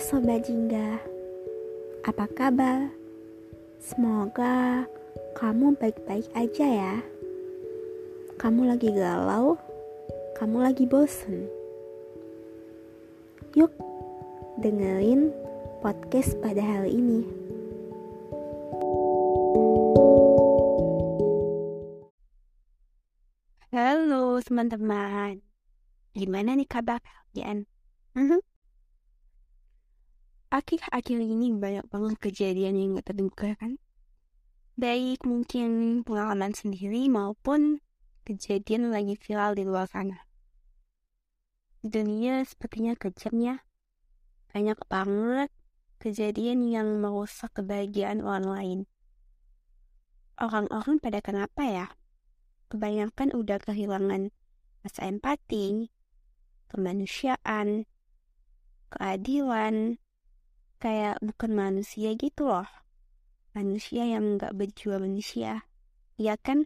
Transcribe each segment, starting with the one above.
Sobat Jingga, apa kabar? Semoga kamu baik-baik aja ya. Kamu lagi galau, kamu lagi bosen. Yuk, dengerin podcast pada hari ini. Halo teman-teman, gimana nih kabar kalian? Mhm. Akhir-akhir ini banyak banget kejadian yang gak terduga kan? Baik mungkin pengalaman sendiri maupun kejadian lagi viral di luar sana. Dunia sepertinya kejam ya. Banyak banget kejadian yang merusak kebahagiaan orang lain. Orang-orang pada kenapa ya? Kebanyakan udah kehilangan rasa empati, kemanusiaan, keadilan, kayak bukan manusia gitu loh. Manusia yang gak berjiwa manusia. Iya kan?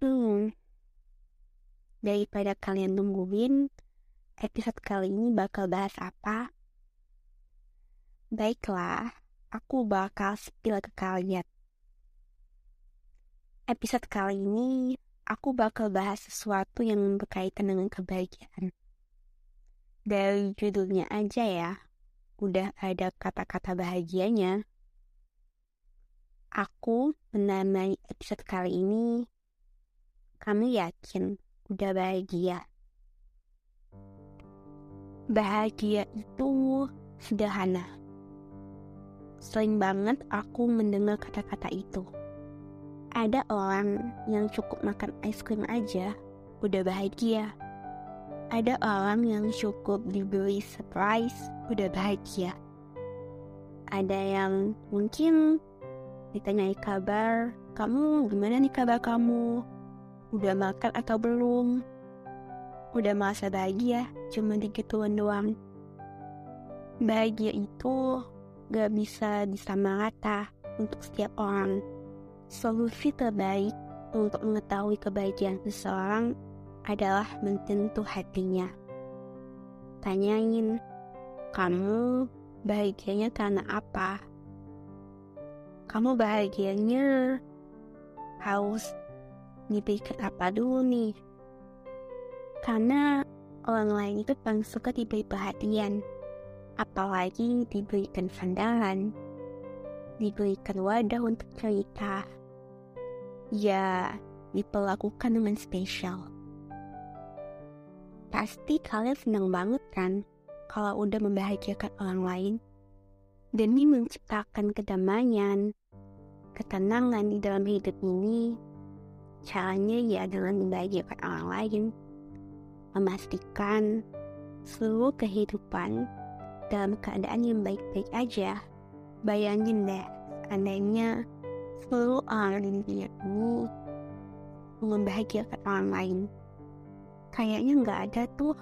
Hmm. Daripada kalian nungguin, episode kali ini bakal bahas apa? Baiklah, aku bakal spill ke kalian. Episode kali ini, aku bakal bahas sesuatu yang berkaitan dengan kebahagiaan. Dari judulnya aja ya, udah ada kata-kata bahagianya. Aku menamai episode kali ini, kamu yakin udah bahagia? Bahagia itu sederhana. Sering banget aku mendengar kata-kata itu. Ada orang yang cukup makan es krim aja udah bahagia. Ada orang yang cukup diberi surprise udah bahagia. Ada yang mungkin ditanyai kabar, kamu gimana nih kabar kamu? Udah makan atau belum? Udah merasa bahagia, cuma digituan doang. Bahagia itu gak bisa disamarata untuk setiap orang. Solusi terbaik untuk mengetahui kebahagiaan seseorang adalah menyentuh hatinya. Tanyain, kamu bahagianya karena apa? Kamu bahagianya harus diberikan apa dulu nih? Karena orang lain itu paling suka diberi perhatian, apalagi diberikan sandaran, diberikan wadah untuk cerita. Ya, diperlakukan dengan spesial. Pasti kalian senang banget kan kalau udah membahagiakan orang lain demi menciptakan kedamaian, ketenangan di dalam hidup ini. Caranya ya dengan membahagiakan orang lain, memastikan seluruh kehidupan dalam keadaan yang baik-baik aja. Bayangin deh, seandainya seluruh orang di dunia ini membahagiakan orang lain kayaknya nggak ada tuh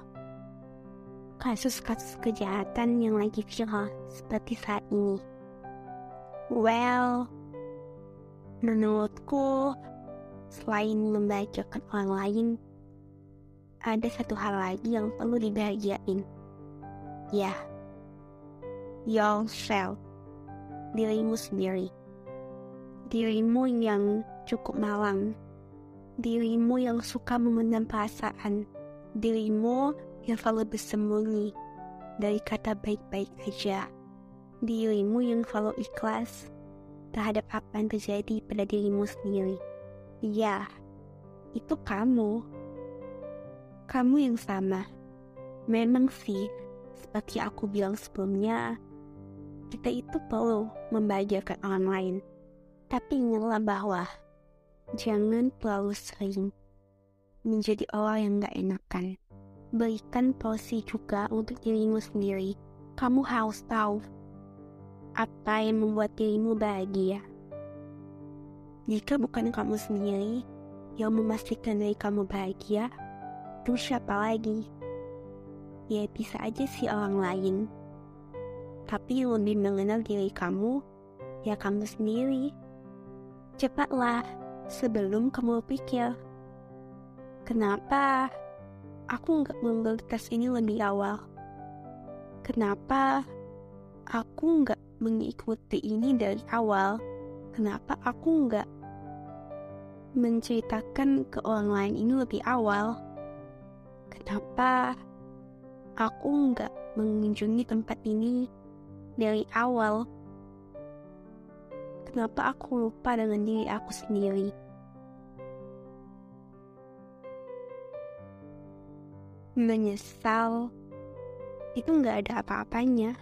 kasus-kasus kejahatan yang lagi viral seperti saat ini. Well, menurutku selain membahagiakan orang lain, ada satu hal lagi yang perlu dibahagiain. Ya, yourself, dirimu sendiri. Dirimu yang cukup malang, dirimu yang suka memendam perasaan, dirimu yang selalu bersembunyi dari kata baik-baik aja, dirimu yang selalu ikhlas terhadap apa yang terjadi pada dirimu sendiri. Ya, itu kamu. Kamu yang sama. Memang sih, seperti aku bilang sebelumnya, kita itu perlu membahagiakan orang lain. Tapi ingatlah bahwa Jangan terlalu sering menjadi orang yang gak enakan. Berikan porsi juga untuk dirimu sendiri. Kamu harus tahu apa yang membuat dirimu bahagia. Jika bukan kamu sendiri yang memastikan diri kamu bahagia, terus siapa lagi? Ya bisa aja sih orang lain. Tapi lebih mengenal diri kamu, ya kamu sendiri. Cepatlah sebelum kamu pikir, kenapa aku nggak mengambil tes ini lebih awal? Kenapa aku nggak mengikuti ini dari awal? Kenapa aku nggak menceritakan ke orang lain ini lebih awal? Kenapa aku nggak mengunjungi tempat ini dari awal? Kenapa aku lupa dengan diri aku sendiri? Menyesal itu nggak ada apa-apanya.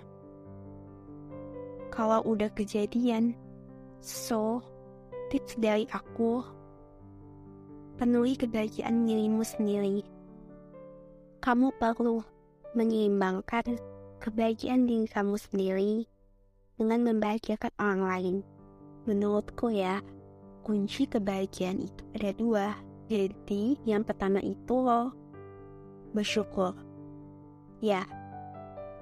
Kalau udah kejadian, so tips dari aku penuhi kebahagiaan dirimu sendiri. Kamu perlu menyeimbangkan kebahagiaan diri kamu sendiri dengan membahagiakan orang lain. Menurutku ya, kunci kebahagiaan itu ada dua. Jadi, yang pertama itu loh, bersyukur. Ya,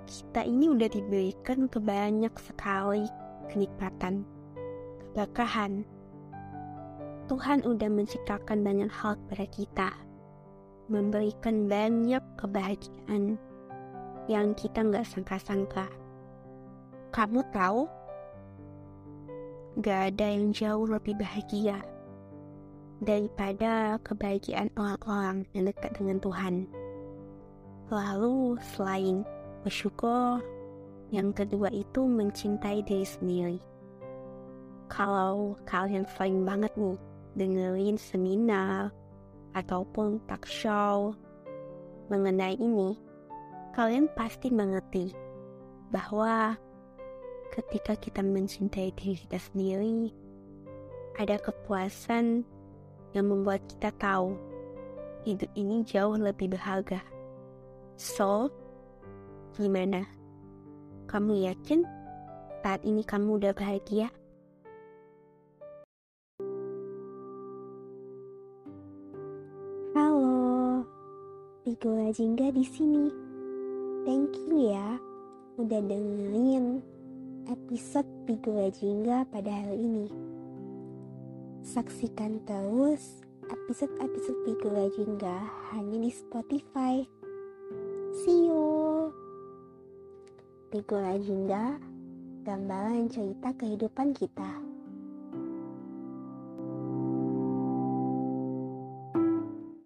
kita ini udah diberikan kebanyak sekali kenikmatan, keberkahan. Tuhan udah menciptakan banyak hal kepada kita, memberikan banyak kebahagiaan yang kita nggak sangka-sangka. Kamu tahu, gak ada yang jauh lebih bahagia daripada kebahagiaan orang-orang yang dekat dengan Tuhan. Lalu, selain bersyukur. Yang kedua itu mencintai diri sendiri. Kalau kalian sering banget nih dengerin seminar ataupun talk show mengenai ini, kalian pasti mengerti bahwa ketika kita mencintai diri kita sendiri, ada kepuasan yang membuat kita tahu hidup ini jauh lebih berharga. So, Gimana? Kamu yakin saat ini kamu udah bahagia? Halo, Pigola Jingga di sini. Thank you ya udah dengerin episode Pigola Jingga pada hari ini. Saksikan terus episode-episode Pigola Jingga hanya di Spotify. See you. Pigo Legenda, gambaran cerita kehidupan kita.